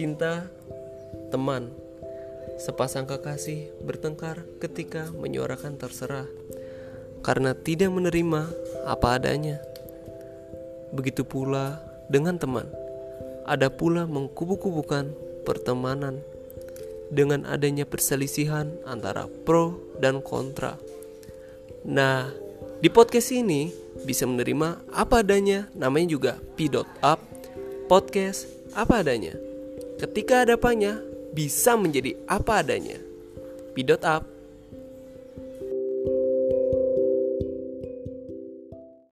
Cinta, teman, sepasang kekasih bertengkar ketika menyuarakan terserah karena tidak menerima apa adanya. Begitu pula dengan teman, ada pula mengkubu-kubukan pertemanan dengan adanya perselisihan antara pro dan kontra. Nah, di podcast ini bisa menerima apa adanya, namanya juga P.up, podcast apa adanya. Ketika ada apanya, bisa menjadi apa adanya. P.up